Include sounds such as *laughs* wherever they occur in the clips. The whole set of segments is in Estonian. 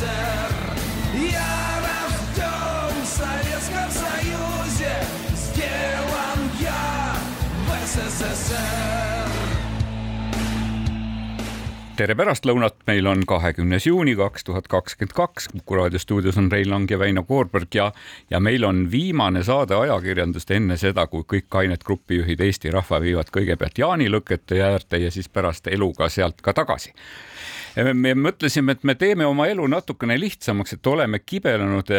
СССР. Я рожден в Советском Союзе, сделан я в СССР. Tere pärastlõunat, meil on kahekümnes juuni kaks tuhat kakskümmend kaks, Kuku raadio stuudios on Rein Lang ja Väino Koorberg ja, ja meil on viimane saade ajakirjandust enne seda, kui kõik kained grupijuhid Eesti rahva viivad kõigepealt jaanilõkete äärde ja siis pärast eluga sealt ka tagasi. Me mõtlesime, et me teeme oma elu natukene lihtsamaks, et oleme kibelenud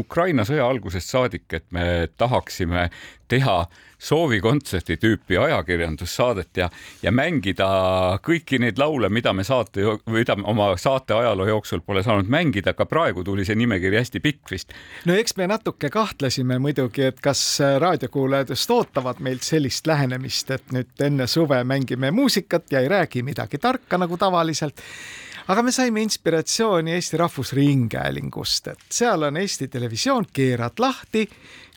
Ukraina sõja algusest saadik, et me tahaksime teha soovikontserti tüüpi ajakirjandussaadet ja, ja mängida kõiki neid laule, mida me saate, mida me oma saate ajaloo jooksul pole saanud mängida, aga praegu tuli see nimekiri hästi pikk vist. no eks me natuke kahtlesime muidugi, et kas raadiokuulajad just ootavad meilt sellist lähenemist, et nüüd enne suve mängime muusikat ja ei räägi midagi tarka nagu tavaliselt aga me saime inspiratsiooni Eesti Rahvusringhäälingust, et seal on Eesti Televisioon, keerad lahti,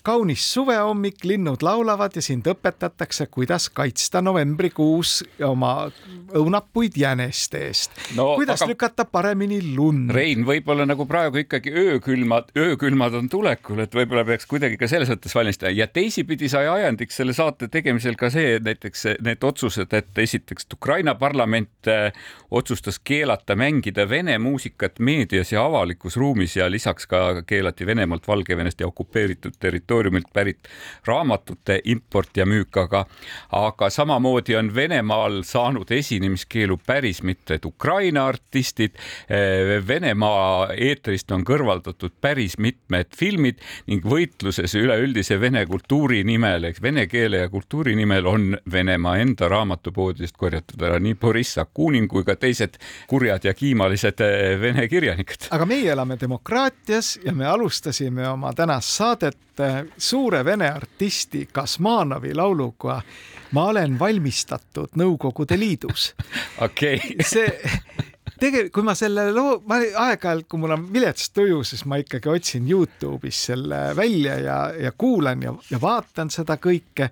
kaunis suvehommik, linnud laulavad ja sind õpetatakse, kuidas kaitsta novembrikuus oma õunapuid jäneste eest no,. kuidas aga... lükata paremini lund. Rein, võib-olla nagu praegu ikkagi öökülmad, öökülmad on tulekul, et võib-olla peaks kuidagi ka selles mõttes valmistama ja teisipidi sai ajendiks selle saate tegemisel ka see, et näiteks need otsused, et esiteks Ukraina parlament äh, otsustas keelata mängida vene muusikat meedias ja avalikus ruumis ja lisaks ka keelati Venemaalt, Valgevenest ja okupeeritud territooriumist territooriumilt pärit raamatute import ja müük, aga, aga samamoodi on Venemaal saanud esinemiskeelu päris mitmed Ukraina artistid. Eh, Venemaa eetrist on kõrvaldatud päris mitmed filmid ning võitluses üleüldise vene kultuuri nimel ehk vene keele ja kultuuri nimel on Venemaa enda raamatupoodidest korjatud ära nii Boriss Akunin kui ka teised kurjad ja kiimalised eh, vene kirjanikud. aga meie elame demokraatias ja me alustasime oma tänast saadet eh, suure vene artisti Kasmanovi lauluga Ma olen valmistatud Nõukogude Liidus. *laughs* okei okay. see tegelikult, kui ma selle loo, ma aeg-ajalt, kui mul on vilets tuju, siis ma ikkagi otsin Youtube'is selle välja ja, ja kuulan ja, ja vaatan seda kõike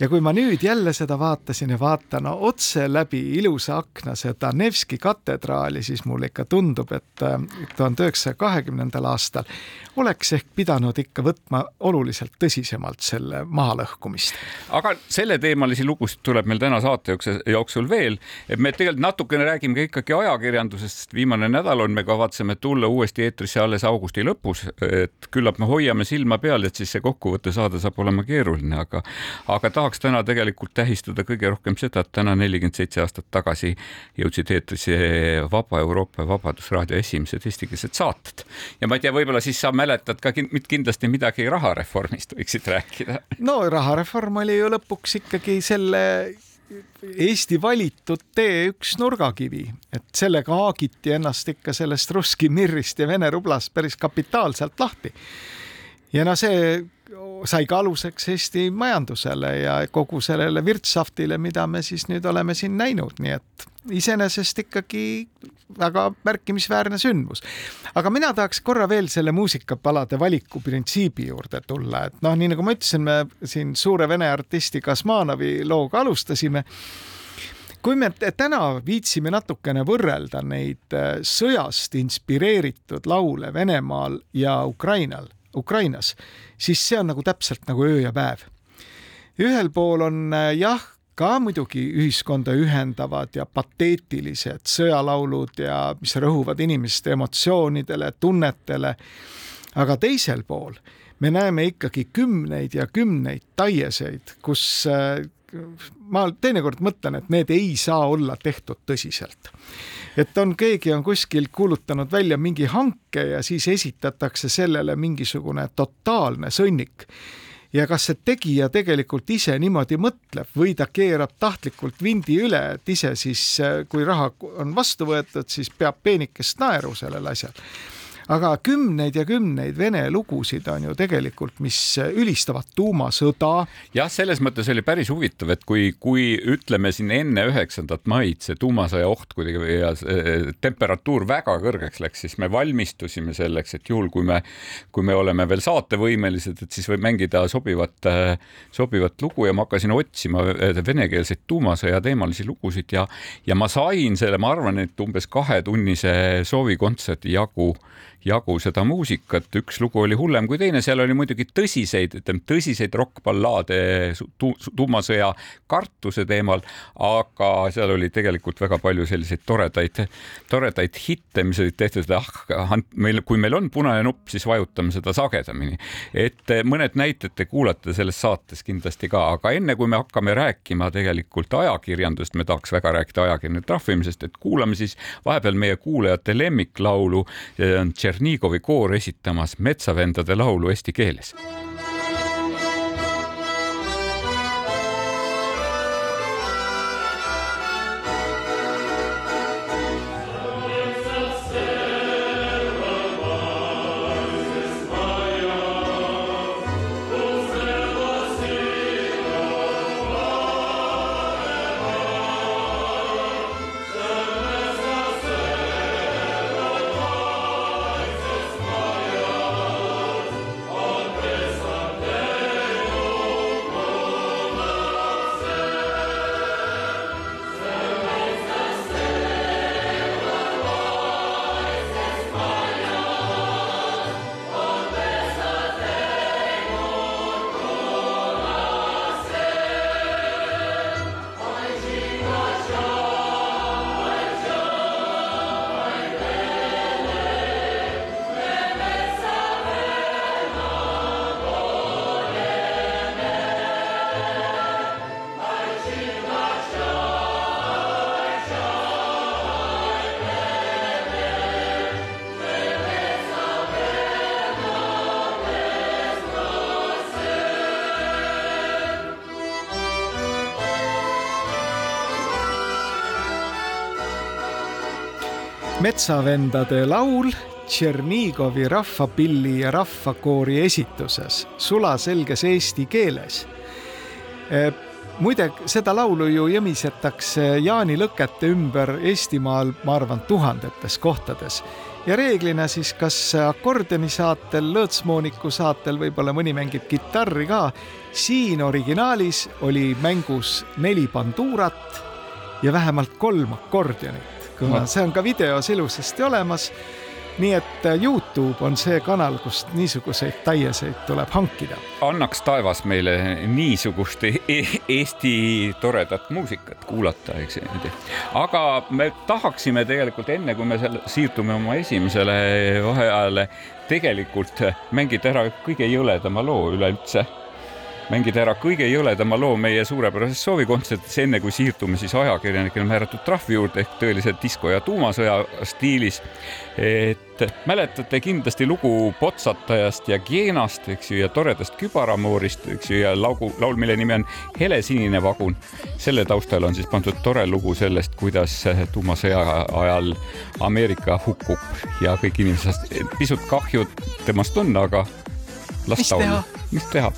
ja kui ma nüüd jälle seda vaatasin ja vaatan otse läbi ilusa akna seda Nevski katedraali, siis mulle ikka tundub, et äh, tuhande üheksasaja kahekümnendal aastal oleks ehk pidanud ikka võtma oluliselt tõsisemalt selle mahalõhkumist. aga selleteemalisi lugusid tuleb meil täna saate jooksul veel. me tegelikult natukene räägime ka ikkagi ajakirjandusest, sest viimane nädal on, me kavatseme tulla uuesti eetrisse alles augusti lõpus, et küllap me hoiame silma peal, et siis see kokkuvõtte saada saab olema keeruline, aga, aga tahaks tahaks täna tegelikult tähistada kõige rohkem seda, et täna nelikümmend seitse aastat tagasi jõudsid eetrisse Vaba Euroopa Vabadusraadio esimesed eestikeelsed saated. ja ma ei tea, võib-olla siis sa mäletad ka kindlasti midagi rahareformist võiksid rääkida. no rahareform oli ju lõpuks ikkagi selle Eesti valitud tee üks nurgakivi, et sellega haagiti ennast ikka sellest Russki Mirrist ja Vene rublast päris kapitaalselt lahti. ja no see sai ka aluseks Eesti majandusele ja kogu sellele virtsaftile, mida me siis nüüd oleme siin näinud, nii et iseenesest ikkagi väga märkimisväärne sündmus. aga mina tahaks korra veel selle muusikapalade valiku printsiibi juurde tulla, et noh, nii nagu ma ütlesin, me siin suure vene artisti Kasmanovi looga alustasime kui me täna viitsime natukene võrrelda neid äh, sõjast inspireeritud laule Venemaal ja Ukrainal, Ukrainas, siis see on nagu täpselt nagu öö ja päev. ühel pool on äh, jah, ka muidugi ühiskonda ühendavad ja pateetilised sõjalaulud ja mis rõhuvad inimeste emotsioonidele, tunnetele. aga teisel pool me näeme ikkagi kümneid ja kümneid taieseid, kus äh, ma teinekord mõtlen, et need ei saa olla tehtud tõsiselt. Et on, keegi on kuskil kuulutanud välja mingi hanke ja siis esitatakse sellele mingisugune totaalne sõnnik. Ja kas see tegija tegelikult ise niimoodi mõtleb või ta keerab tahtlikult vindi üle, et ise siis, kui raha on vastu võetud, siis peab peenikest naeru sellel asjal aga kümneid ja kümneid vene lugusid on ju tegelikult, mis ülistavad tuumasõda. jah, selles mõttes oli päris huvitav, et kui, kui ütleme siin enne üheksandat maid see tuumasõja oht kuidagi ja temperatuur väga kõrgeks läks, siis me valmistusime selleks, et juhul, kui me, kui me oleme veel saatevõimelised, et siis võib mängida sobivat, sobivat lugu ja ma hakkasin otsima venekeelseid tuumasõja teemalisi lugusid ja, ja ma sain selle, ma arvan, et umbes kahetunnise soovikontserdi jagu jagu seda muusikat, üks lugu oli hullem kui teine, seal oli muidugi tõsiseid, ütleme tõsiseid rokkballaade tu tuumasõja kartuse teemal, aga seal oli tegelikult väga palju selliseid toredaid, toredaid hitte, mis olid tehtud, ah, meil, kui meil on punane nupp, siis vajutame seda sagedamini. et mõned näited te kuulate selles saates kindlasti ka, aga enne kui me hakkame rääkima tegelikult ajakirjandust, me tahaks väga rääkida ajakirjanduse trahvimisest, et kuulame siis vahepeal meie kuulajate lemmiklaulu, see on Tšernigovi koor esitamas Metsavendade laulu eesti keeles metsavendade laul Tšernigovi rahvapilli ja rahvakoori esituses sulaselges eesti keeles. E, muide, seda laulu ju jõmisetakse jaanilõkete ümber Eestimaal, ma arvan, tuhandetes kohtades ja reeglina siis kas akordioni saatel, lõõtsmooniku saatel, võib-olla mõni mängib kitarri ka. siin originaalis oli mängus neli banduurat ja vähemalt kolm akordionit kuna see on ka videos ilusasti olemas. nii et äh, Youtube on see kanal, kust niisuguseid taieseid tuleb hankida. annaks taevas meile niisugust e Eesti toredat muusikat kuulata, eks niimoodi. aga me tahaksime tegelikult enne, kui me selle siirdume oma esimesele vaheajale, tegelikult mängida ära kõige jõledama loo üleüldse mängida ära kõige jõledama loo meie suurepärases soovikontserdis, enne kui siirdume siis ajakirjanikele määratud trahvi juurde ehk tõelise disko ja tuumasõja stiilis. et mäletate kindlasti lugu Potsatajast ja Gienast, eks ju, ja toredast kübaramoorist, eks ju, ja laugu, laul, mille nimi on Helesinine vagun. selle taustal on siis pandud tore lugu sellest, kuidas tuumasõja ajal Ameerika hukkub ja kõik inimesed, pisut kahju temast on, aga las ta olla. mis teha?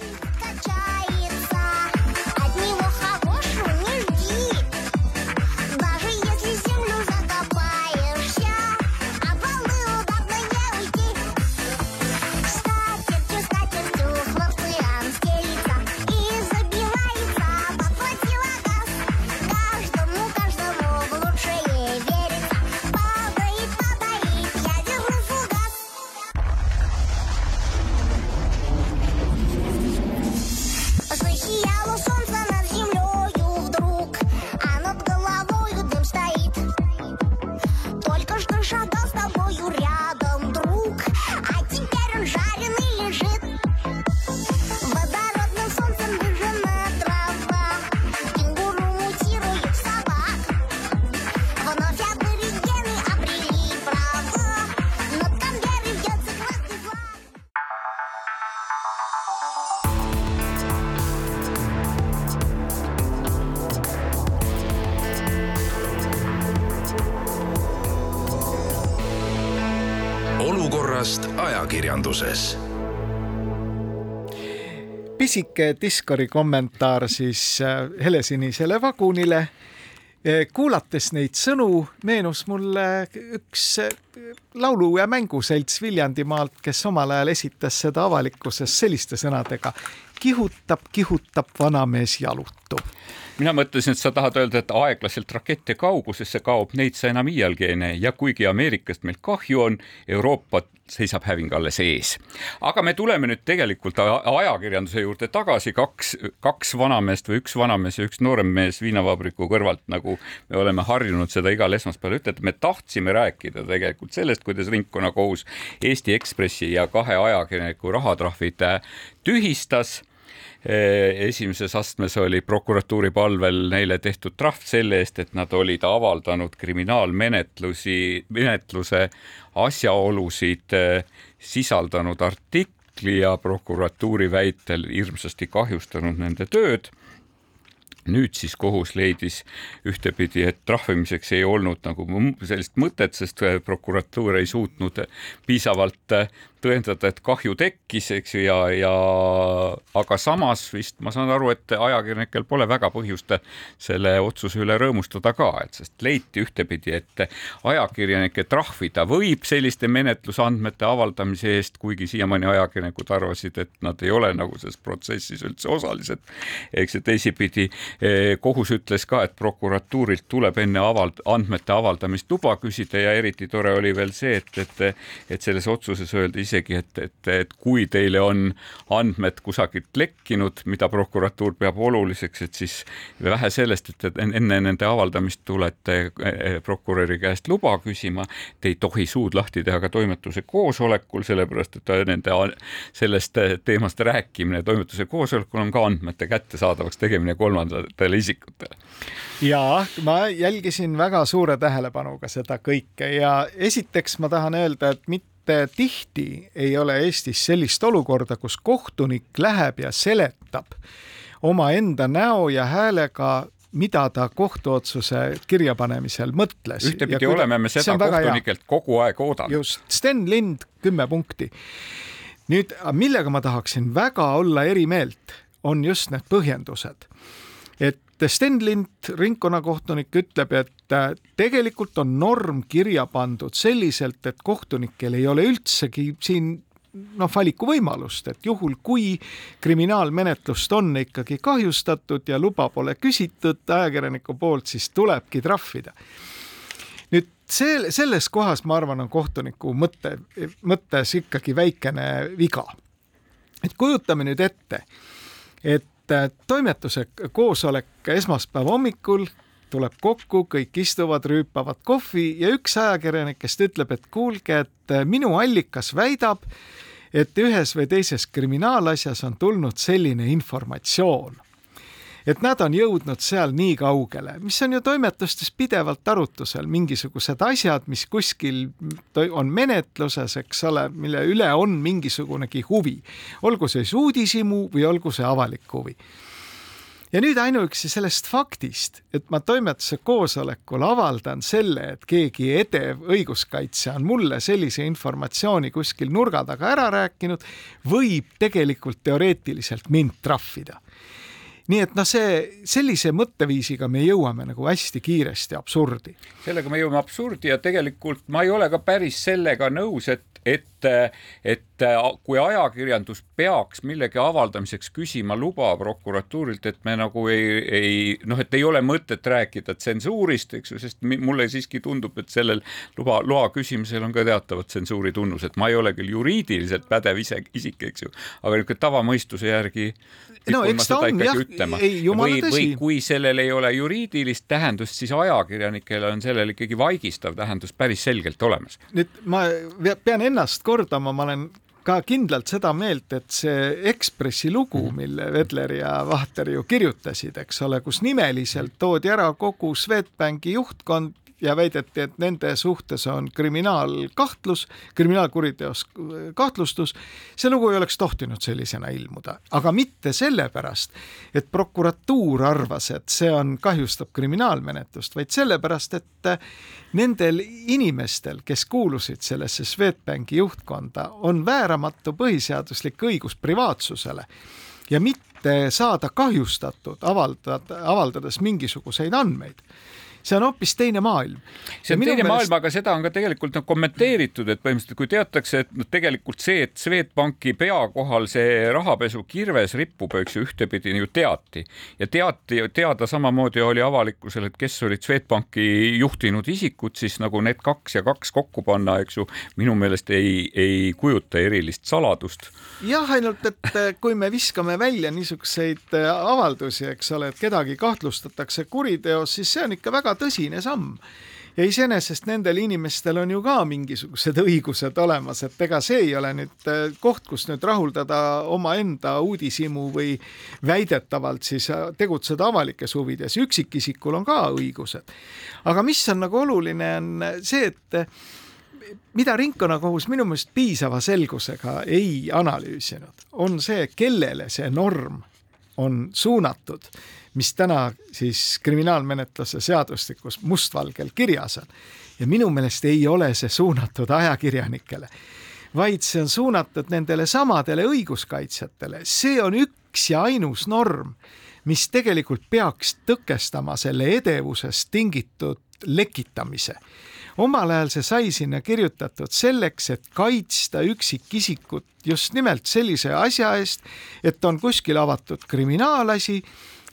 Pisike Discordi kommentaar siis äh, helesinisele vagunile. Äh, kuulates neid sõnu, meenus mulle üks äh, laulu- ja mänguselts Viljandimaalt, kes omal ajal esitas seda avalikkuses selliste sõnadega. kihutab, kihutab vanamees jalutu mina mõtlesin, et sa tahad öelda, et aeglaselt rakette kaugusesse kaob, neid sa enam iialgi ei näe ja kuigi Ameerikast meil kahju on, Euroopa seisab häving alles ees. aga me tuleme nüüd tegelikult ajakirjanduse juurde tagasi, kaks, kaks vanameest või üks vanamees ja üks noorem mees viinavabriku kõrvalt, nagu me oleme harjunud seda igal esmaspäeval ütelda, me tahtsime rääkida tegelikult sellest, kuidas ringkonnakohus Eesti Ekspressi ja kahe ajakirjaniku rahatrahvid tühistas Eh, esimeses astmes oli prokuratuuri palvel neile tehtud trahv selle eest, et nad olid avaldanud kriminaalmenetlusi, menetluse asjaolusid eh, sisaldanud artikli ja prokuratuuri väitel hirmsasti kahjustanud nende tööd. Nüüd siis kohus leidis ühtepidi, et trahvimiseks ei olnud nagu sellist mõtet, sest prokuratuur ei suutnud piisavalt tõendada, et kahju tekkis, eks ju, ja, ja aga samas vist ma saan aru, et ajakirjanikel pole väga põhjust selle otsuse üle rõõmustada ka, et sest leiti ühtepidi, et ajakirjanikke trahvida võib selliste menetlusandmete avaldamise eest, kuigi siiamaani ajakirjanikud arvasid, et nad ei ole nagu selles protsessis üldse osalised. eks ju, teisipidi eh, kohus ütles ka, et prokuratuurilt tuleb enne avald-, andmete avaldamist luba küsida ja eriti tore oli veel see, et, et, et selles otsuses öeldi isegi et, et, et kui teile on andmed kusagilt lekkinud, mida prokuratuur peab oluliseks, et siis vähe sellest, et, enne nende avaldamist tulete eh, prokuröri käest luba küsima, te ei tohi suud lahti teha ka toimetuse koosolekul, sellepärast et nende sellest teemast rääkimine toimetuse koosolekul on ka andmete kättesaadavaks tegemine kolmandatele isikutele. ja ma jälgisin väga suure tähelepanuga seda kõike ja esiteks ma tahan öelda, et mitte et tihti ei ole Eestis sellist olukorda, kus kohtunik läheb ja seletab omaenda näo ja häälega mida ta kohtuotsuse kirjapanemisel mõtles. ühtepidi oleme me seda kohtunikelt kogu aeg oodanud. just, Sten Lind, kümme punkti. nüüd, millega ma tahaksin väga olla eri meelt, on just need põhjendused. et Sten Lind, ringkonnakohtunik, ütleb, et äh, tegelikult on norm kirja pandud selliselt, et kohtunikel ei ole üldsegi siin noh, valikuvõimalust, et juhul, kui kriminaalmenetlust on ikkagi kahjustatud ja luba pole küsitud ajakirjaniku poolt, siis tulebki trahvida. nüüd see, selles kohas, ma arvan, on kohtuniku mõte, mõttes ikkagi väikene viga. et kujutame nüüd ette, et et toimetuse koosolek esmaspäeva hommikul tuleb kokku, kõik istuvad, rüüpavad kohvi ja üks ajakirjanikest ütleb, et kuulge, et minu allikas väidab, et ühes või teises kriminaalasjas on tulnud selline informatsioon. Et nad on jõudnud seal nii kaugele, mis on ju toimetustes pidevalt arutusel, mingisugused asjad, mis kuskil on menetluses, eks ole, mille üle on mingisugunegi huvi, olgu see siis uudishimu või olgu see avalik huvi ja nüüd ainuüksi sellest faktist, et ma toimetuse koosolekul avaldan selle, et keegi edev õiguskaitsja on mulle sellise informatsiooni kuskil nurga taga ära rääkinud, võib tegelikult teoreetiliselt mind trahvida nii et noh, see sellise mõtteviisiga me jõuame nagu hästi kiiresti absurdi. sellega me jõuame absurdi ja tegelikult ma ei ole ka päris sellega nõus, et et, et kui ajakirjandus peaks millegi avaldamiseks küsima luba prokuratuurilt, et me nagu ei, ei noh, et ei ole mõtet rääkida tsensuurist, eks ju, sest mulle siiski tundub, et sellel luba, loa küsimisel on ka teatavad tsensuuri tunnused, ma ei ole küll juriidiliselt pädev ise, isik, eks ju, aga niisugune tavamõistuse järgi no eks ta on jah, ei jumala tõsi. või kui sellel ei ole juriidilist tähendust, siis ajakirjanikele on sellel ikkagi vaigistav tähendus päris selgelt olemas. nüüd ma pean ennast kordama, ma olen ka kindlalt seda meelt, et see Ekspressi lugu, mhm. mille Vedler ja Vahter ju kirjutasid, eks ole, kus nimeliselt toodi ära kogu Swedbanki juhtkond ja väideti, et nende suhtes on kriminaalkahtlus, kriminaalkuriteos kahtlustus, see lugu ei oleks tohtinud sellisena ilmuda, aga mitte sellepärast, et prokuratuur arvas, et see on, kahjustab kriminaalmenetlust, vaid sellepärast, et nendel inimestel, kes kuulusid sellesse Swedbanki juhtkonda, on vääramatu põhiseaduslik õigus privaatsusele. Ja mitte saada kahjustatud, avaldada, avaldades mingisuguseid andmeid see on hoopis teine maailm. see on teine meelest... maailm, aga seda on ka tegelikult no, kommenteeritud, et põhimõtteliselt kui teatakse, et noh, tegelikult see, et Swedbanki pea kohal see rahapesu kirves rippub, eks ju, ühtepidi ju teati ja teati, teada samamoodi oli avalikkusel, et kes olid Swedbanki juhtinud isikud, siis nagu need kaks ja kaks kokku panna, eks ju, minu meelest ei, ei kujuta erilist saladust. jah, ainult et kui me viskame välja niisuguseid avaldusi, eks ole, et kedagi kahtlustatakse kuriteos, siis see on ikka väga tõsine samm ja iseenesest nendel inimestel on ju ka mingisugused õigused olemas, et ega see ei ole nüüd äh, koht, kus nüüd rahuldada omaenda uudishimu või väidetavalt siis äh, tegutseda avalikes huvides, üksikisikul on ka õigused. aga mis on nagu oluline, on see, et äh, mida ringkonnakohus minu meelest piisava selgusega ei analüüsinud, on see, kellele see norm on suunatud mis täna siis kriminaalmenetluse seadustikus mustvalgel kirjas on. ja minu meelest ei ole see suunatud ajakirjanikele, vaid see on suunatud nendele samadele õiguskaitsjatele, see on üks ja ainus norm, mis tegelikult peaks tõkestama selle edevusest tingitud lekitamise. Omal ajal see sai sinna kirjutatud selleks, et kaitsta üksikisikut just nimelt sellise asja eest, et on kuskil avatud kriminaalasi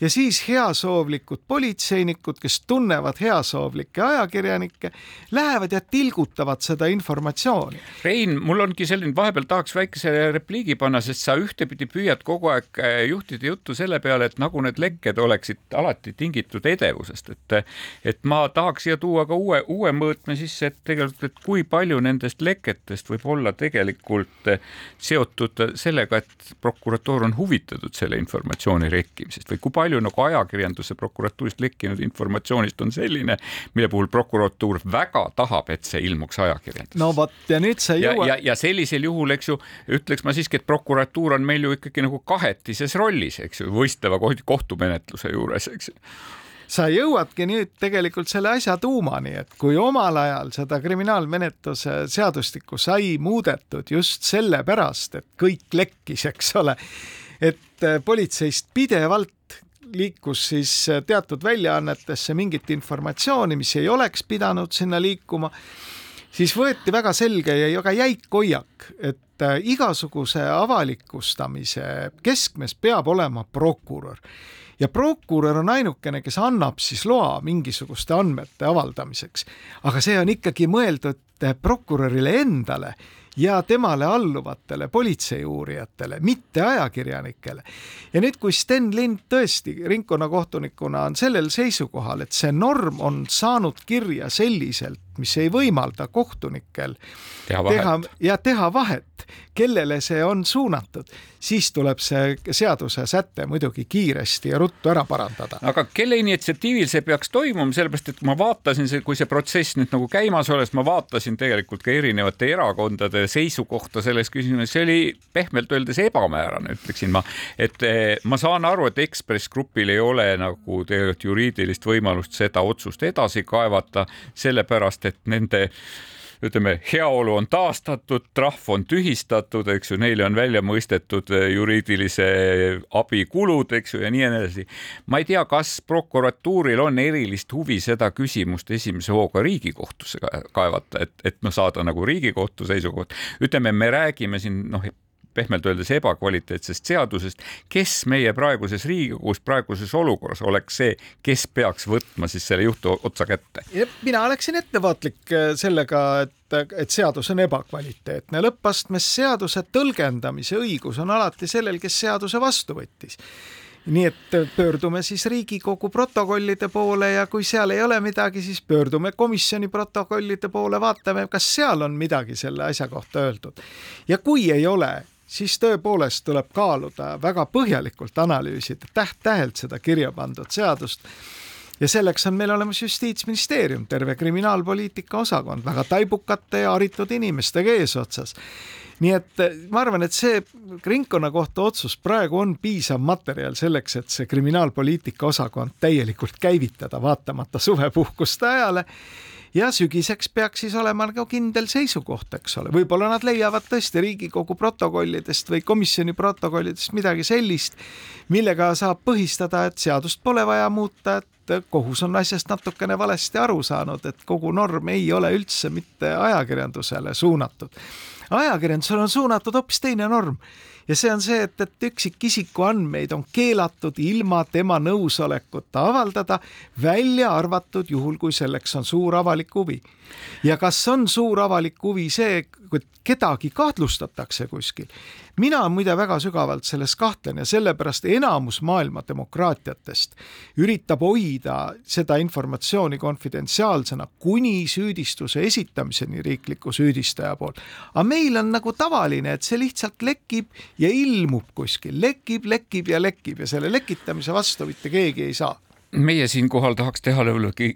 ja siis heasoovlikud politseinikud, kes tunnevad heasoovlikke ajakirjanikke, lähevad ja tilgutavad seda informatsiooni. Rein, mul ongi selline, vahepeal tahaks väikese repliigi panna, sest sa ühtepidi püüad kogu aeg äh, juhtida juttu selle peale, et nagu need lekked oleksid alati tingitud edevusest, et et ma tahaks siia tuua ka uue, uue mõõtme sisse, et tegelikult, et kui palju nendest leketest võib olla tegelikult seotud sellega, et prokuratuur on huvitatud selle informatsiooni rekkimisest või kui palju palju nagu ajakirjanduse prokuratuurist lekkinud informatsioonist on selline, mille puhul prokuratuur väga tahab, et see ilmuks ajakirjanduses. no vot ja nüüd sa jõuad. ja, ja, ja sellisel juhul, eks ju, ütleks ma siiski, et prokuratuur on meil ju ikkagi nagu kahetises rollis, eks ju, võistleva kohtumenetluse juures, eks ju sa jõuadki nüüd tegelikult selle asja tuumani, et kui omal ajal seda kriminaalmenetluse seadustikku sai muudetud just sellepärast, et kõik lekkis, eks ole, et politseist pidevalt liikus siis äh, teatud väljaannetesse mingit informatsiooni, mis ei oleks pidanud sinna liikuma, siis võeti väga selge ja väga jäik hoiak, et äh, igasuguse avalikustamise keskmes peab olema prokurör ja prokurör on ainukene, kes annab siis loa mingisuguste andmete avaldamiseks. aga see on ikkagi mõeldud äh, prokurörile endale ja temale alluvatele politseiuurijatele, mitte ajakirjanikele. ja nüüd, kui Sten Lind tõesti ringkonnakohtunikuna on sellel seisukohal, et see norm on saanud kirja selliselt, mis ei võimalda kohtunikel teha, teha ja teha vahet, kellele see on suunatud, siis tuleb see seadusesäte muidugi kiiresti ja ruttu ära parandada. aga kelle initsiatiivil see peaks toimuma, sellepärast et ma vaatasin, kui see protsess nüüd nagu käimas olles, ma vaatasin tegelikult ka erinevate erakondade seisukohta selles küsimuses, see oli pehmelt öeldes ebamäärane, ütleksin ma. et eh, ma saan aru, et Ekspress Grupil ei ole nagu tegelikult juriidilist võimalust seda otsust edasi kaevata, sellepärast sellepärast et nende ütleme, heaolu on taastatud, trahv on tühistatud, eks ju, neile on välja mõistetud eh, juriidilise abi kulud, eks ju, ja nii edasi. ma ei tea, kas prokuratuuril on erilist huvi seda küsimust esimese hooga Riigikohtusse kaevata, et, et noh, saada nagu Riigikohtu seisukoht. ütleme, me räägime siin noh, pehmelt öeldes ebakvaliteetsest seadusest, kes meie praeguses Riigikogus, praeguses olukorras oleks see, kes peaks võtma siis selle juhtu otsa kätte? mina oleksin ettevaatlik äh, sellega, et, et seadus on ebakvaliteetne. lõppastmes seaduse tõlgendamise õigus on alati sellel, kes seaduse vastu võttis nii et pöördume siis Riigikogu protokollide poole ja kui seal ei ole midagi, siis pöördume komisjoni protokollide poole, vaatame, kas seal on midagi selle asja kohta öeldud. ja kui ei ole, siis tõepoolest tuleb kaaluda väga põhjalikult analüüsida täht-tähelt seda kirja pandud seadust. Ja selleks on meil olemas Justiitsministeerium, terve kriminaalpoliitika osakond, väga taibukate ja haritud inimestega eesotsas. Nii et eh, ma arvan, et see ringkonnakohtu otsus praegu on piisav materjal selleks, et see kriminaalpoliitika osakond täielikult käivitada, vaatamata suvepuhkuste ajale ja sügiseks peaks siis olema nagu kindel seisukoht, eks ole, võib-olla nad leiavad tõesti Riigikogu protokollidest või komisjoni protokollidest midagi sellist, millega saab põhistada, et seadust pole vaja muuta, et kohus on asjast natukene valesti aru saanud, et kogu norm ei ole üldse mitte ajakirjandusele suunatud. Ajakirjandusele on suunatud hoopis teine norm ja see on see, et, et üksikisiku andmeid on keelatud ilma tema nõusolekuta avaldada, välja arvatud juhul, kui selleks on suur avalik huvi. ja kas on suur avalik huvi see, kui kedagi kahtlustatakse kuskil, mina muide väga sügavalt selles kahtlen ja sellepärast enamus maailma demokraatiatest üritab hoida seda informatsiooni konfidentsiaalsena kuni süüdistuse esitamiseni riikliku süüdistaja poolt. aga meil on nagu tavaline, et see lihtsalt lekib ja ilmub kuskil, lekib, lekib ja lekib ja selle lekitamise vastu mitte keegi ei saa meie siinkohal tahaks teha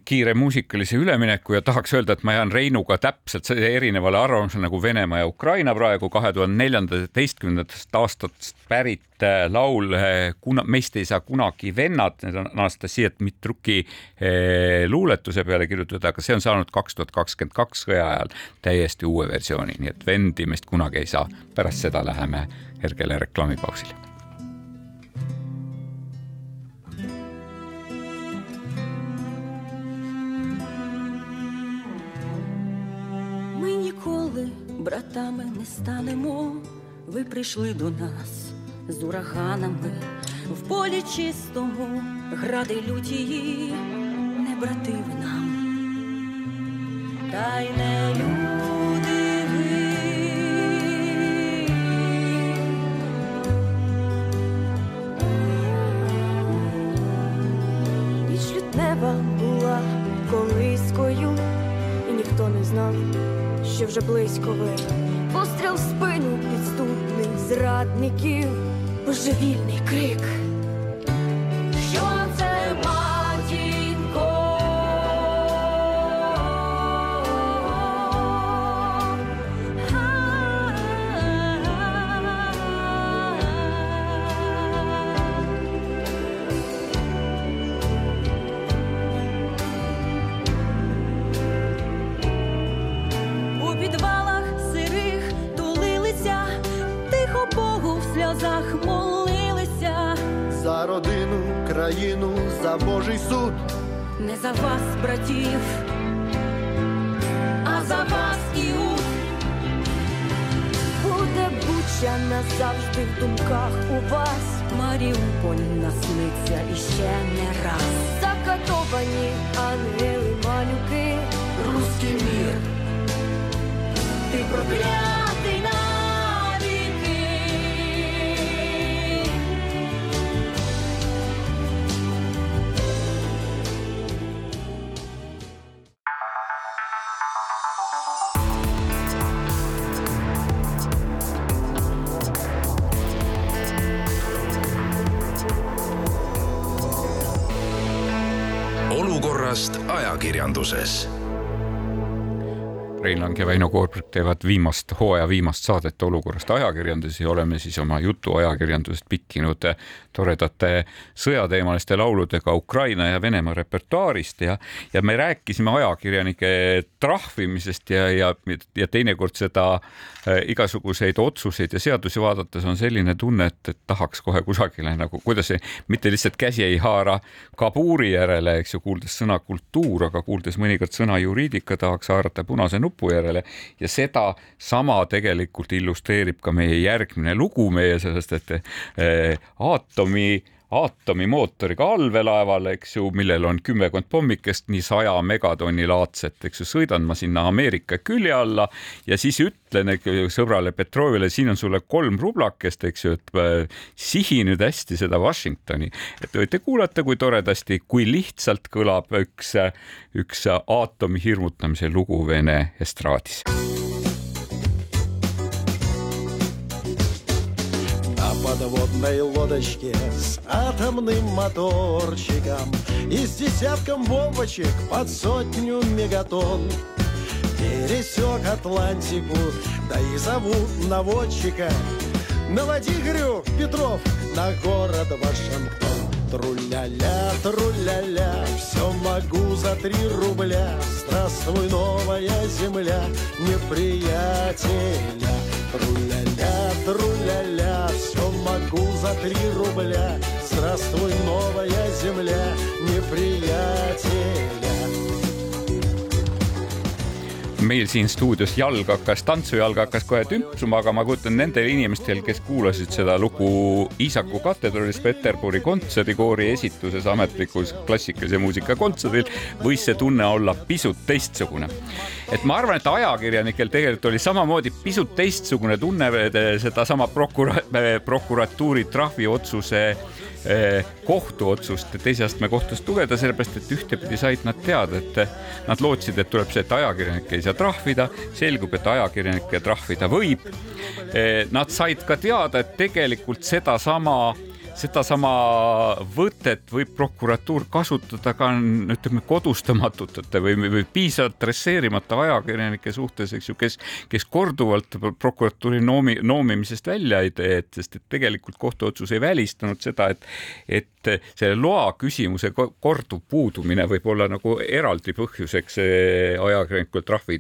kiire muusikalise ülemineku ja tahaks öelda, et ma jään Reinuga täpselt erinevale arvamusele nagu Venemaa ja Ukraina praegu kahe tuhande neljandateistkümnendast aastast pärit äh, laul äh, Kuna meist ei saa kunagi vennad, need on Anastasia Dmitruki äh, luuletuse peale kirjutatud, aga see on saanud kaks tuhat kakskümmend kaks sõja ajal täiesti uue versiooni, nii et vendi meist kunagi ei saa. pärast seda läheme hergele reklaamipausile братами не станемо, ви прийшли до нас з ураганами. В полі чистому, гради лютії, не брати ви нам, та й не люди ви. Ніч лютнева була колискою, і ніхто не знав що вже близько ви. Постріл в спину підступних зрадників, божевільний крик. за Божий суд. Не за вас, братів, а за вас Іуд. Буде буча назавжди в думках у вас. Маріуполь насниться іще не раз. Закатовані ангели малюки, Руський мір, Ти проклятий Ajakirjanduses Rein Lang ja Väino Koorberg teevad viimast hooaja viimast saadet olukorrast ajakirjanduses ja oleme siis oma jutuajakirjandusest pikkinud toredate sõjateemaliste lauludega Ukraina ja Venemaa repertuaarist ja, ja me rääkisime ajakirjanike trahvimisest ja, ja, ja teinekord seda äh, igasuguseid otsuseid ja seadusi vaadates on selline tunne, et, et tahaks kohe kusagile nagu, kuidas see, mitte lihtsalt käsi ei haara kabuuri järele, eks ju, kuuldes sõna kultuur, aga kuuldes mõnikord sõna juriidika, tahaks haarata punase nupu järele. Ja seda sama tegelikult illustreerib ka meie järgmine lugu meie sellest, et äh, aatomi aatomimootoriga allveelaeval, eks ju, millel on kümmekond pommikest, nii saja megatonni laadset, eks ju, sõidan ma sinna Ameerika külje alla ja siis ütlen sõbrale Petrovile, siin on sulle kolm rublakest, eks ju, et äh, sihi nüüd hästi seda Washingtoni, et võite kuulata, kui toredasti, kui lihtsalt kõlab üks, üks aatomi hirmutamise lugu Vene estraadis подводной лодочке с атомным моторчиком и с десятком бомбочек под сотню мегатонн. Пересек Атлантику, да и зовут наводчика. Наводи, говорю, Петров, на город Вашингтон. Труля-ля, труля-ля, все могу за три рубля. Здравствуй, новая земля, неприятеля. Meil siin stuudios jalg hakkas, tantsujalg hakkas kohe tümpsuma, aga ma kujutan nendel inimestel, kes kuulasid seda lugu Iisaku katedraalis Peterburi kontserdikoori esituses ametlikus klassikalise muusika kontserdil, võis see tunne olla pisut teistsugune. et ma arvan, et ajakirjanikel tegelikult oli samamoodi pisut teistsugune tunne sedasama prokura-, prokuratuuri trahviotsuse eh, kohtuotsust teise astme kohtust lugeda, sellepärast et ühtepidi said nad teada, et nad lootsid, et tuleb see, et ajakirjanikke ei saa trahvida, selgub, et ajakirjanikke trahvida võib. Nad said ka teada, et tegelikult sedasama sedasama võtet võib prokuratuur kasutada ka ütleme kodustamatute või, või piisavalt dresseerimata ajakirjanike suhtes, eks ju, kes, kes korduvalt prokuratuuri noomi, noomimisest välja ei tee, et sest et tegelikult kohtuotsus ei välistanud seda, et, et selle loa küsimuse korduv puudumine võib olla nagu eraldi põhjuseks ajakirjanikul trahvi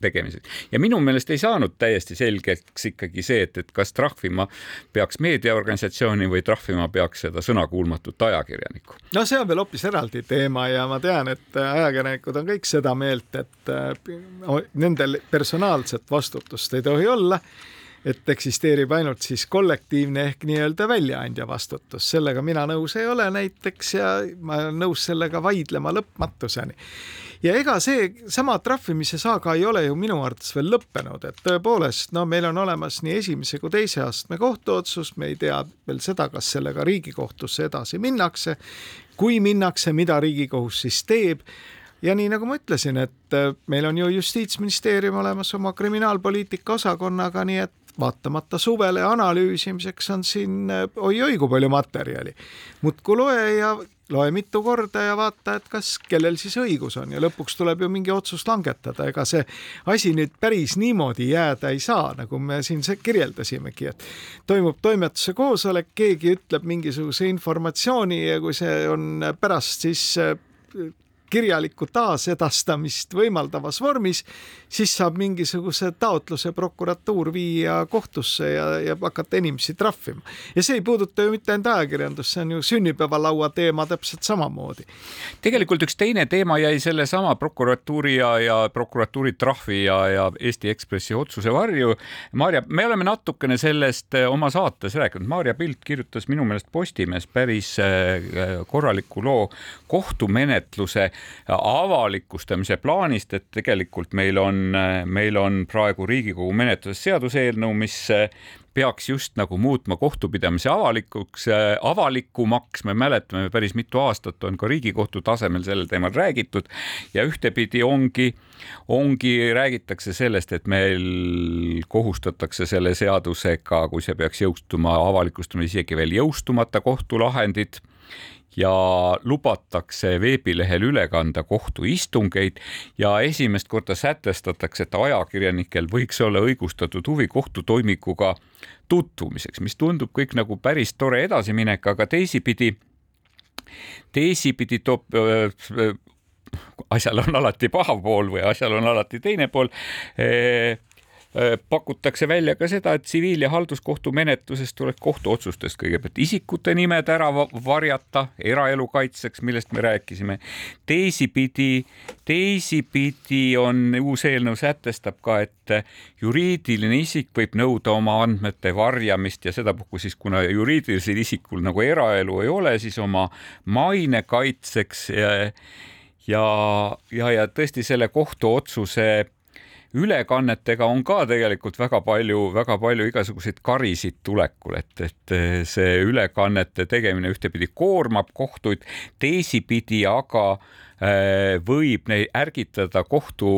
tegemiseks. ja minu meelest ei saanud täiesti selgeks ikkagi see, et, et kas trahvima peaks meediaorganisatsiooni või trahvima peaks seda sõnakuulmatut ajakirjanikku. no see on veel hoopis eraldi teema ja ma tean, et ajakirjanikud on kõik seda meelt, et nendel personaalset vastutust ei tohi olla et eksisteerib ainult siis kollektiivne ehk nii-öelda väljaandja vastutus, sellega mina nõus ei ole näiteks ja ma olen nõus sellega vaidlema lõpmatuseni. Ja ega see sama trahvimise saaga ei ole ju minu arvates veel lõppenud, et tõepoolest, no meil on olemas nii esimese kui teise astme kohtuotsus, me ei tea veel seda, kas sellega Riigikohtusse edasi minnakse. kui minnakse, mida Riigikohus siis teeb ja nii nagu ma ütlesin, et meil on ju Justiitsministeerium olemas oma kriminaalpoliitika osakonnaga, nii et vaatamata suvele analüüsimiseks on siin oi-oi kui palju materjali. muudkui loe ja loe mitu korda ja vaata, et kas, kellel siis õigus on ja lõpuks tuleb ju mingi otsus langetada, ega see asi nüüd päris niimoodi jääda ei saa, nagu me siin kirjeldasimegi, et toimub toimetuse koosolek, keegi ütleb mingisuguse informatsiooni ja kui see on pärast siis kirjalikku taasedastamist võimaldavas vormis, siis saab mingisuguse taotluse prokuratuur viia kohtusse ja, ja hakata inimesi trahvima. ja see ei puuduta ju mitte ainult ajakirjandust, see on ju sünnipäevalaua teema täpselt samamoodi. tegelikult üks teine teema jäi sellesama prokuratuuri ja, ja prokuratuuri trahvi ja, ja Eesti Ekspressi otsuse varju. Maarja, me oleme natukene sellest oma saates rääkinud, Maarja Pilt kirjutas minu meelest Postimehes päris korraliku loo kohtumenetluse avalikustamise plaanist, et tegelikult meil on, meil on praegu Riigikogu menetluses seaduseelnõu, mis peaks just nagu muutma kohtupidamise avalikuks, avalikumaks, me mäletame, päris mitu aastat on ka Riigikohtu tasemel sellel teemal räägitud ja ühtepidi ongi, ongi, räägitakse sellest, et meil kohustatakse selle seadusega, kui see peaks jõustuma, avalikustama isegi veel jõustumata kohtulahendid ja lubatakse veebilehel üle kanda kohtuistungeid ja esimest korda sätestatakse, et ajakirjanikel võiks olla õigustatud huvi kohtutoimikuga tutvumiseks, mis tundub kõik nagu päris tore edasiminek, aga teisipidi, teisipidi toob äh, asjal on alati paha pool või asjal on alati teine pool pakutakse välja ka seda, et tsiviil- ja halduskohtu menetluses tuleks kohtuotsustest kõigepealt isikute nimed ära varjata eraelu kaitseks, millest me rääkisime. teisipidi, teisipidi on uus eelnõu sätestab ka, et juriidiline isik võib nõuda oma andmete varjamist ja sedapuhku siis, kuna juriidilisel isikul nagu eraelu ei ole, siis oma maine kaitseks ja ja, ja, ja tõesti selle kohtuotsuse ülekannetega on ka tegelikult väga palju, väga palju igasuguseid karisid tulekul, et, et see ülekannete tegemine ühtepidi koormab kohtuid, teisipidi aga äh, võib neid ärgitada kohtu,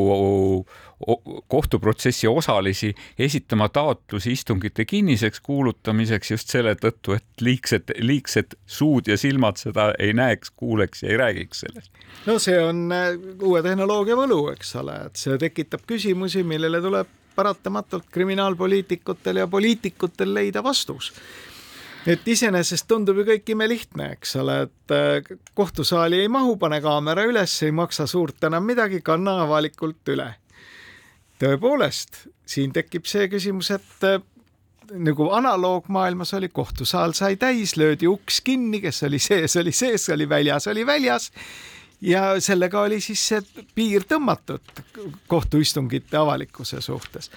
kohtuprotsessi osalisi esitama taotlusi istungite kinniseks kuulutamiseks just selle tõttu, et liigsed, liigsed suud ja silmad seda ei näeks, kuuleks ja ei räägiks sellest. no see on äh, uue tehnoloogia võlu, eks ole, et see tekitab küsimusi, millele tuleb paratamatult kriminaalpoliitikutel ja poliitikutel leida vastus et iseenesest tundub ju kõik imelihtne, eks ole, et äh, kohtusaali ei mahu, pane kaamera üles, ei maksa suurt enam midagi, kanna avalikult üle tõepoolest, siin tekib see küsimus, et äh, nagu analoogmaailmas oli, kohtusaal sai täis, löödi uks kinni, kes oli sees, oli sees, oli väljas, oli väljas. ja sellega oli siis see piir tõmmatud kohtuistungite avalikkuse suhtes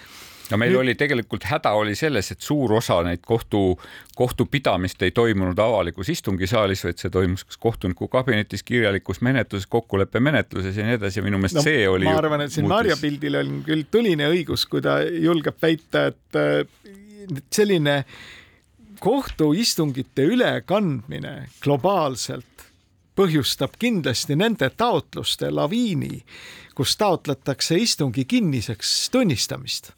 no meil oli tegelikult häda oli selles, et suur osa neid kohtu, kohtupidamist ei toimunud avalikus istungisaalis, vaid see toimus kas kohtuniku kabinetis, kirjalikus menetluses, kokkuleppemenetluses ja nii edasi minu meelest no, see oli. ma arvan, et siin Marja pildil on küll tuline õigus, kui ta julgeb väita, et äh, selline kohtuistungite ülekandmine globaalselt põhjustab kindlasti nende taotluste laviini, kus taotletakse istungi kinniseks tunnistamist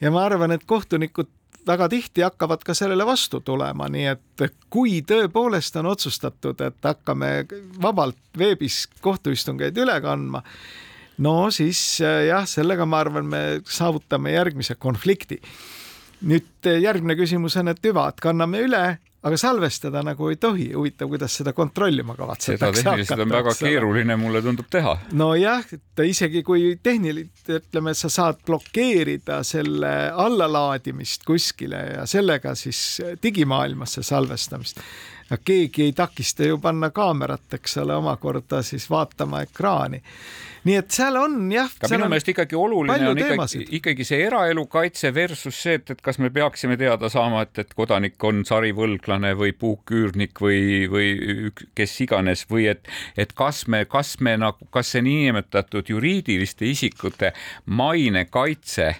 ja ma arvan, et kohtunikud väga tihti hakkavad ka sellele vastu tulema, nii et kui tõepoolest on otsustatud, et hakkame vabalt veebis kohtuistungeid üle kandma, no siis jah, sellega ma arvan, me saavutame järgmise konflikti. nüüd järgmine küsimus on, et hüva, et kanname üle, aga salvestada nagu ei tohi. huvitav, kuidas seda kontrollima kavatsetakse seda tehniliselt on väga keeruline, mulle tundub teha. nojah, et isegi kui tehniliselt ütleme, et sa saad blokeerida selle allalaadimist kuskile ja sellega siis digimaailmasse salvestamist ja keegi ei takista ju panna kaamerat, eks ole, omakorda siis vaatama ekraani nii et seal on jah. aga minu meelest ikkagi oluline on ikkagi, ikkagi see eraelu kaitse versus see, et, et kas me peaksime teada saama, et, et kodanik on sarivõlglane või puuküürnik või, või kes iganes või et, et kas me, kas me nagu, kas see niinimetatud juriidiliste isikute mainekaitse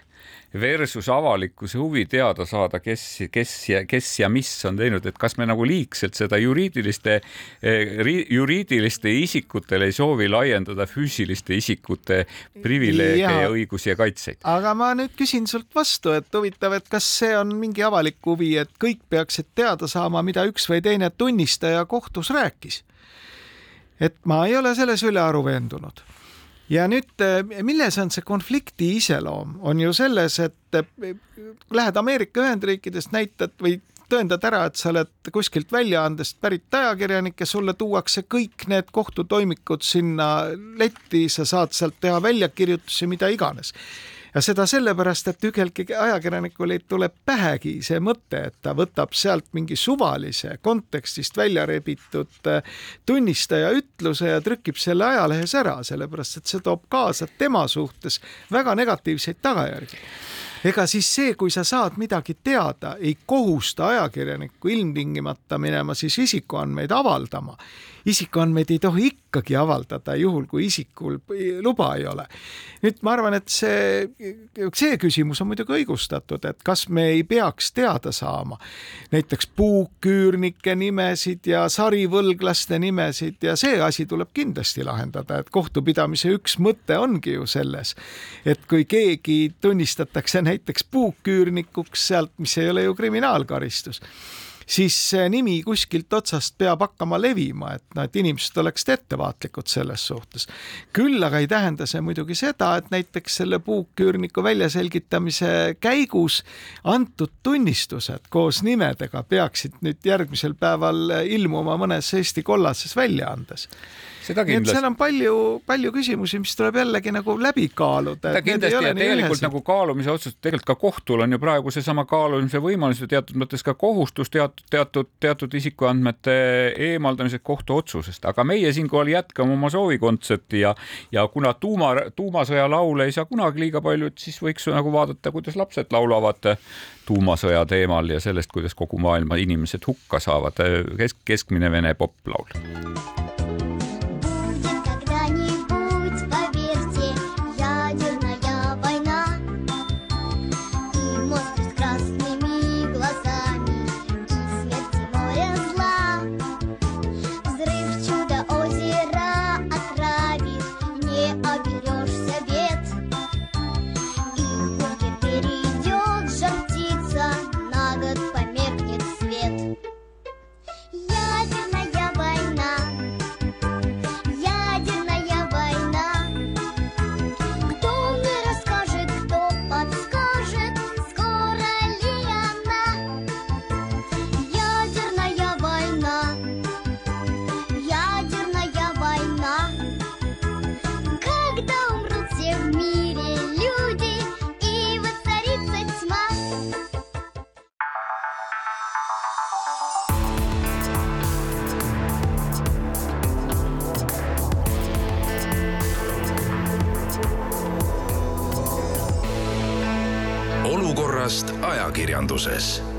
versus avalikkuse huvi teada saada, kes, kes ja kes ja mis on teinud, et kas me nagu liigselt seda juriidiliste, eh, juriidiliste isikutele ei soovi laiendada füüsiliste isikute privileege ja, ja õigusi ja kaitseid. aga ma nüüd küsin sult vastu, et huvitav, et kas see on mingi avalik huvi, et kõik peaksid teada saama, mida üks või teine tunnistaja kohtus rääkis? et ma ei ole selles ülearu veendunud ja nüüd, eh, milles on see konflikti iseloom, on ju selles, et eh, lähed Ameerika Ühendriikidest, näitad või tõendad ära, et sa oled kuskilt väljaandest pärit ajakirjanik ja sulle tuuakse kõik need kohtutoimikud sinna letti, sa saad sealt teha väljakirjutusi, mida iganes ja seda sellepärast, et ühelgi ajakirjanikul ei tule pähegi see mõte, et ta võtab sealt mingi suvalise kontekstist välja rebitud äh, tunnistaja ütluse ja trükib selle ajalehes ära, sellepärast et see toob kaasa tema suhtes väga negatiivseid tagajärgi ega siis see, kui sa saad midagi teada, ei kohusta ajakirjanikku ilmtingimata minema siis isikuandmeid avaldama isikuandmeid ei tohi ikkagi avaldada, juhul kui isikul luba ei ole. nüüd ma arvan, et see, see küsimus on muidugi õigustatud, et kas me ei peaks teada saama näiteks puuküürnike nimesid ja sarivõlglaste nimesid ja see asi tuleb kindlasti lahendada, et kohtupidamise üks mõte ongi ju selles, et kui keegi tunnistatakse näiteks puuküürnikuks sealt, mis ei ole ju kriminaalkaristus siis see nimi kuskilt otsast peab hakkama levima, et noh, et inimesed oleksid ettevaatlikud selles suhtes. küll aga ei tähenda see muidugi seda, et näiteks selle puuküürniku väljaselgitamise käigus antud tunnistused koos nimedega peaksid nüüd järgmisel päeval ilmuma mõnes Eesti kollases väljaandes nii et seal on palju, palju küsimusi, mis tuleb jällegi nagu läbi kaaluda. kindlasti ja tegelikult nagu kaalumise otsus, tegelikult ka kohtul on ju praegu seesama kaalumise võimalus ja teatud mõttes ka kohustus teatud, teatud, teatud isikuandmete eemaldamiseks kohtuotsusest, aga meie siinkohal jätkame oma soovikontserti ja, ja kuna tuuma, tuumasõja laule ei saa kunagi liiga palju, et siis võiks nagu vaadata, kuidas lapsed laulavad tuumasõja teemal ja sellest, kuidas kogu maailma inimesed hukka saavad. kesk, keskmine vene poplaul. olukorrast ajakirjanduses.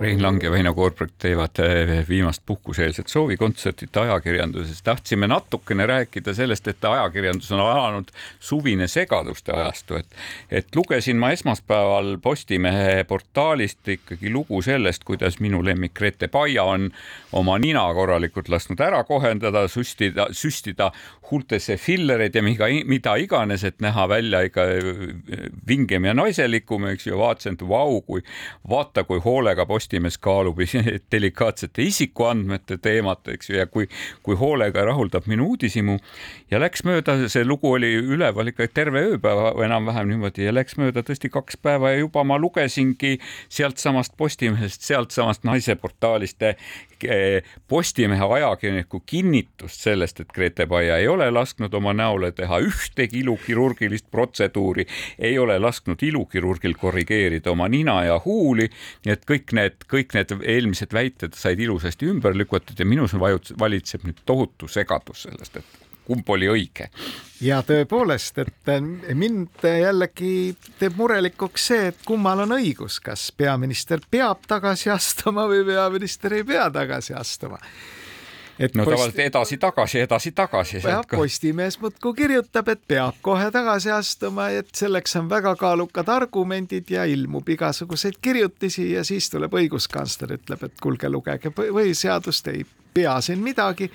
Rein Lang ja Väino Koorberg teevad eh, viimast puhkuseelset soovikontsertit ajakirjanduses. tahtsime natukene rääkida sellest, et ajakirjandus on alanud suvine segaduste ajastu, et, et lugesin ma esmaspäeval Postimehe portaalist ikkagi lugu sellest, kuidas minu lemmik Grete Paia on oma nina korralikult lasknud ära kohendada, süstida, süstida huultesse fillereid ja mida, mida iganes, et näha välja ikka eh, vingem ja naiselikum, eks ju, vaatasin, et vau, kui vaata, kui hoolega Postimees kaalub *laughs* delikaatsete isikuandmete teemat, eks ju, ja kui, kui hoolega rahuldab minu uudishimu. Ja läks mööda, see lugu oli üleval ikka terve ööpäeva enam-vähem niimoodi ja läks mööda tõesti kaks päeva ja juba ma lugesingi sealtsamast Postimehest, sealtsamast naiseportaalist Postimehe ajakirjaniku kinnitust sellest, et Grete Paia ei ole lasknud oma näole teha ühtegi ilukirurgilist protseduuri, ei ole lasknud ilukirurgil korrigeerida oma nina ja huuli, nii et kõik need, kõik need eelmised väited said ilusasti ümber lükatud ja minus valitseb nüüd tohutu segadus sellest, et kumb oli õige. ja tõepoolest, et äh, mind jällegi teeb murelikuks see, et kummal on õigus, kas peaminister peab tagasi astuma või peaminister ei pea tagasi astuma et no post... tavaliselt edasi-tagasi, edasi-tagasi. Postimees muudkui kirjutab, et peab kohe tagasi astuma, et selleks on väga kaalukad argumendid ja ilmub igasuguseid kirjutisi ja siis tuleb õiguskantsler, ütleb, et kuulge, lugege põhiseadust, ei pea siin midagi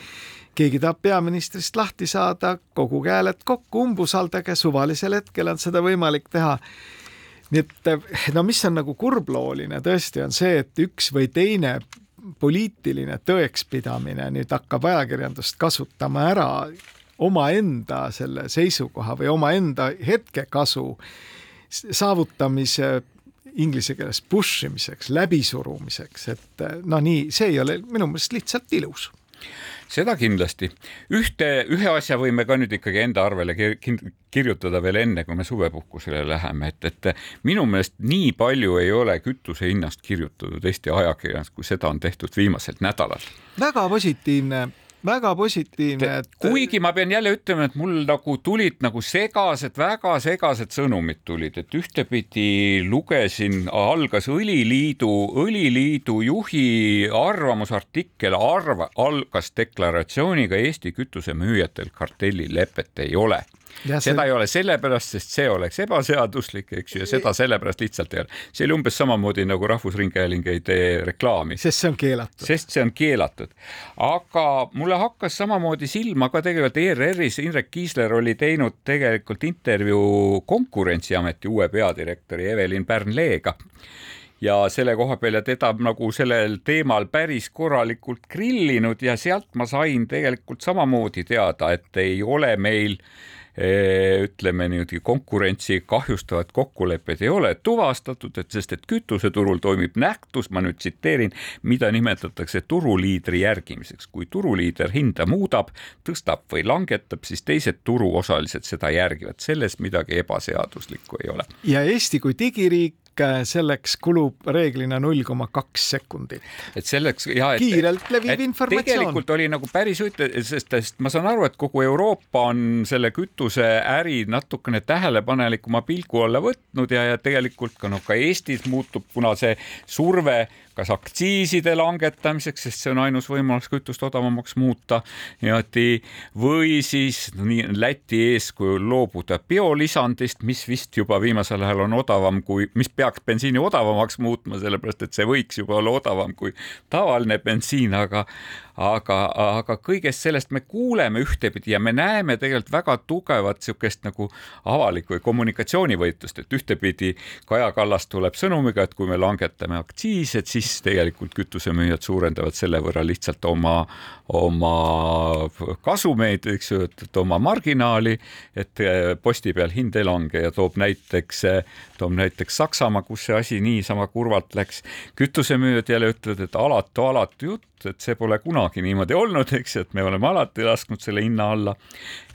keegi tahab peaministrist lahti saada, koguge hääled kokku, umbusaldage, suvalisel hetkel on seda võimalik teha. nii et no mis on nagu kurblooline tõesti, on see, et üks või teine poliitiline tõekspidamine nüüd hakkab ajakirjandust kasutama ära omaenda selle seisukoha või omaenda hetkekasu saavutamise inglise keeles push imiseks, läbisurumiseks, et no nii, see ei ole minu meelest lihtsalt ilus seda kindlasti. ühte, ühe asja võime ka nüüd ikkagi enda arvele kirjutada veel enne, kui me suvepuhkusele läheme, et, et minu meelest nii palju ei ole kütuse hinnast kirjutatud Eesti ajakirjanduses, kui seda on tehtud viimasel nädalal. väga positiivne väga positiivne, et. kuigi ma pean jälle ütlema, et mul nagu tulid nagu segased, väga segased sõnumid tulid, et ühtepidi lugesin, algas Õliliidu, Õliliidu juhi arvamusartikkel arva, algas deklaratsiooniga Eesti kütusemüüjatel kartellilepet ei ole Ja seda see... ei ole sellepärast, sest see oleks ebaseaduslik, eks ju, ja seda sellepärast lihtsalt ei ole. see oli umbes samamoodi nagu Rahvusringhääling ei tee reklaami. sest see on keelatud. sest see on keelatud. aga mulle hakkas samamoodi silma ka tegelikult ERR-is Indrek Kiisler oli teinud tegelikult intervjuu Konkurentsiameti uue peadirektori Evelin Pärn-Leega ja selle koha peal ja teda nagu sellel teemal päris korralikult grillinud ja sealt ma sain tegelikult samamoodi teada, et ei ole meil äh, ütleme niimoodi konkurentsi kahjustavad kokkulepped ei ole tuvastatud, et sest et kütuseturul toimib nähtus, ma nüüd tsiteerin, mida nimetatakse turuliidri järgimiseks. kui turuliider hinda muudab, tõstab või langetab, siis teised turuosalised seda järgivad, selles midagi ebaseaduslikku ei ole. ja Eesti kui digiriik selleks kulub reeglina null koma kaks sekundit. et selleks ja et, kiirelt levib informatsioon. tegelikult oli nagu päris huvitav, sest, sest ma saan aru, et kogu Euroopa on selle kütuseäri natukene tähelepanelikuma pilgu alla võtnud ja, ja tegelikult ka noh, ka Eestis muutub, kuna see surve kas aktsiiside langetamiseks, sest see on ainus võimalus kütust odavamaks muuta või siis nii Läti eeskujul loobuda biolisandist, mis vist juba viimasel ajal on odavam kui, mis peaks bensiini odavamaks muutma, sellepärast et see võiks juba olla odavam kui tavaline bensiin, aga aga, aga kõigest sellest me kuuleme ühtepidi ja me näeme tegelikult väga tugevat niisugust nagu avalikku või kommunikatsioonivõitlust, et ühtepidi Kaja Kallas tuleb sõnumiga, et kui me langetame aktsiise, et siis tegelikult kütusemüüjad suurendavad selle võrra lihtsalt oma, oma kasumeid, eks ju, et oma marginaali, et posti peal hind ei lange ja toob näiteks, toob näiteks Saksamaa, kus see asi niisama kurvalt läks. kütusemüüjad jälle ütlevad, et alatu, alatu jutt, et see pole kunagi niimoodi olnud, eks ju, et me oleme alati lasknud selle hinna alla.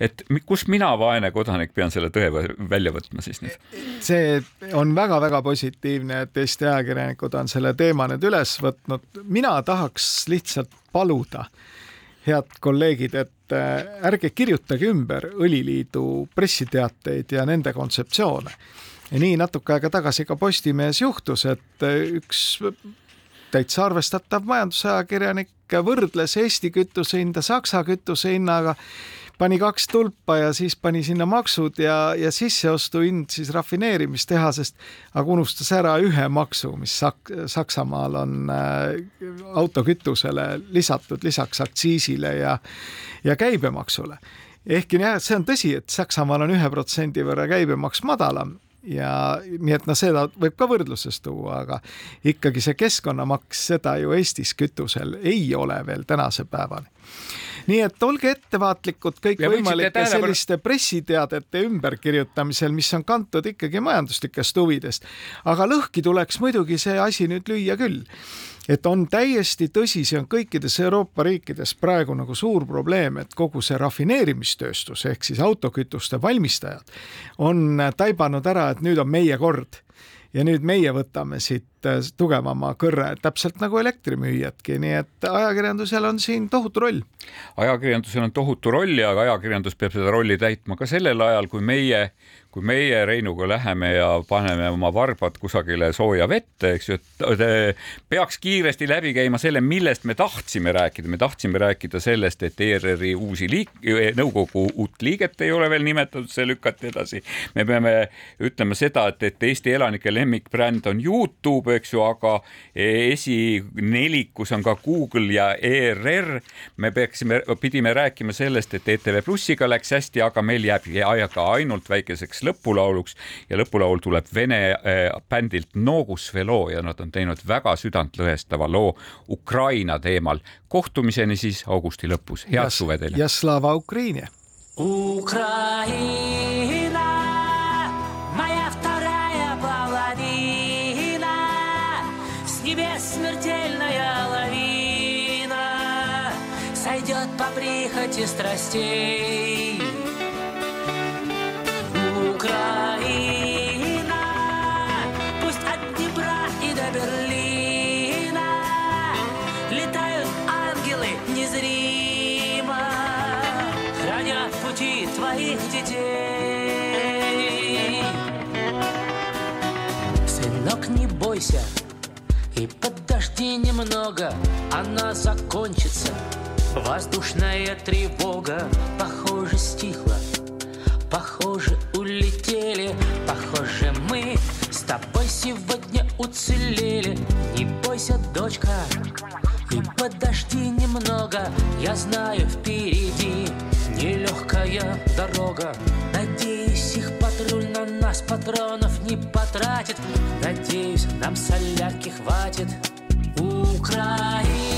et kus mina, vaene kodanik, pean selle tõe välja võtma siis nüüd? see on väga-väga positiivne, et Eesti ajakirjanikud on selle teema nüüd üles võtnud. mina tahaks lihtsalt paluda, head kolleegid, et äh, ärge kirjutage ümber Õliliidu pressiteateid ja nende kontseptsioone nii natuke aega tagasi ka Postimehes juhtus, et üks täitsa arvestatav majandusajakirjanik võrdles Eesti kütuse hinda Saksa kütuse hinnaga pani kaks tulpa ja siis pani sinna maksud ja, ja sisseostuhind siis rafineerimistehasest, aga unustas ära ühe maksu, mis Sak-, Saksamaal on äh, autokütusele lisatud lisaks aktsiisile ja, ja käibemaksule. ehkki jah, see on tõsi, et Saksamaal on ühe protsendi võrra käibemaks madalam ja nii et noh, seda võib ka võrdluses tuua, aga ikkagi see keskkonnamaks, seda ju Eestis kütusel ei ole veel tänase päevani nii et olge ettevaatlikud kõikvõimalike selliste pressiteadete ümberkirjutamisel, mis on kantud ikkagi majanduslikest huvidest. aga lõhki tuleks muidugi see asi nüüd lüüa küll et on täiesti tõsi, see on kõikides Euroopa riikides praegu nagu suur probleem, et kogu see rafineerimistööstus ehk siis autokütuste valmistajad on taibanud ära, et nüüd on meie kord ja nüüd meie võtame siit äh, tugevama kõrre, täpselt nagu elektrimüüjadki, nii et ajakirjandusel on siin tohutu roll. ajakirjandusel on tohutu roll ja ajakirjandus peab seda rolli täitma ka sellel ajal, kui meie kui meie Reinuga läheme ja paneme oma varbad kusagile sooja vette, eks ju, et peaks kiiresti läbi käima selle, millest me tahtsime rääkida. me tahtsime rääkida sellest, et ERR-i uusi liik-, nõukogu uut liiget ei ole veel nimetatud, see lükati edasi. me peame ütlema seda, et, et Eesti elanike lemmikbränd on Youtube, eks ju, aga esinelikus on ka Google ja ERR. me peaksime, pidime rääkima sellest, et ETV Plussiga läks hästi, aga meil jääb aega ainult väikeseks lõpulauluks ja lõpulaul tuleb vene äh, bändilt Nogus Velo ja nad on teinud väga südantlõhestava loo Ukraina teemal. kohtumiseni siis augusti lõpus, head suve teile. ja slava Ukraini. Ukraina. По прихоти страстей. Украина, пусть от Днепра и до Берлина летают ангелы незримо, хранят пути твоих детей. Сынок, не бойся, и подожди немного, она закончится. Воздушная тревога, похоже, стихла. Похоже, улетели, похоже, мы с тобой сегодня уцелели. Не бойся, дочка, и подожди немного, я знаю, впереди нелегкая дорога. Надеюсь, их патруль на нас патронов не потратит. Надеюсь, нам солярки хватит. Украина.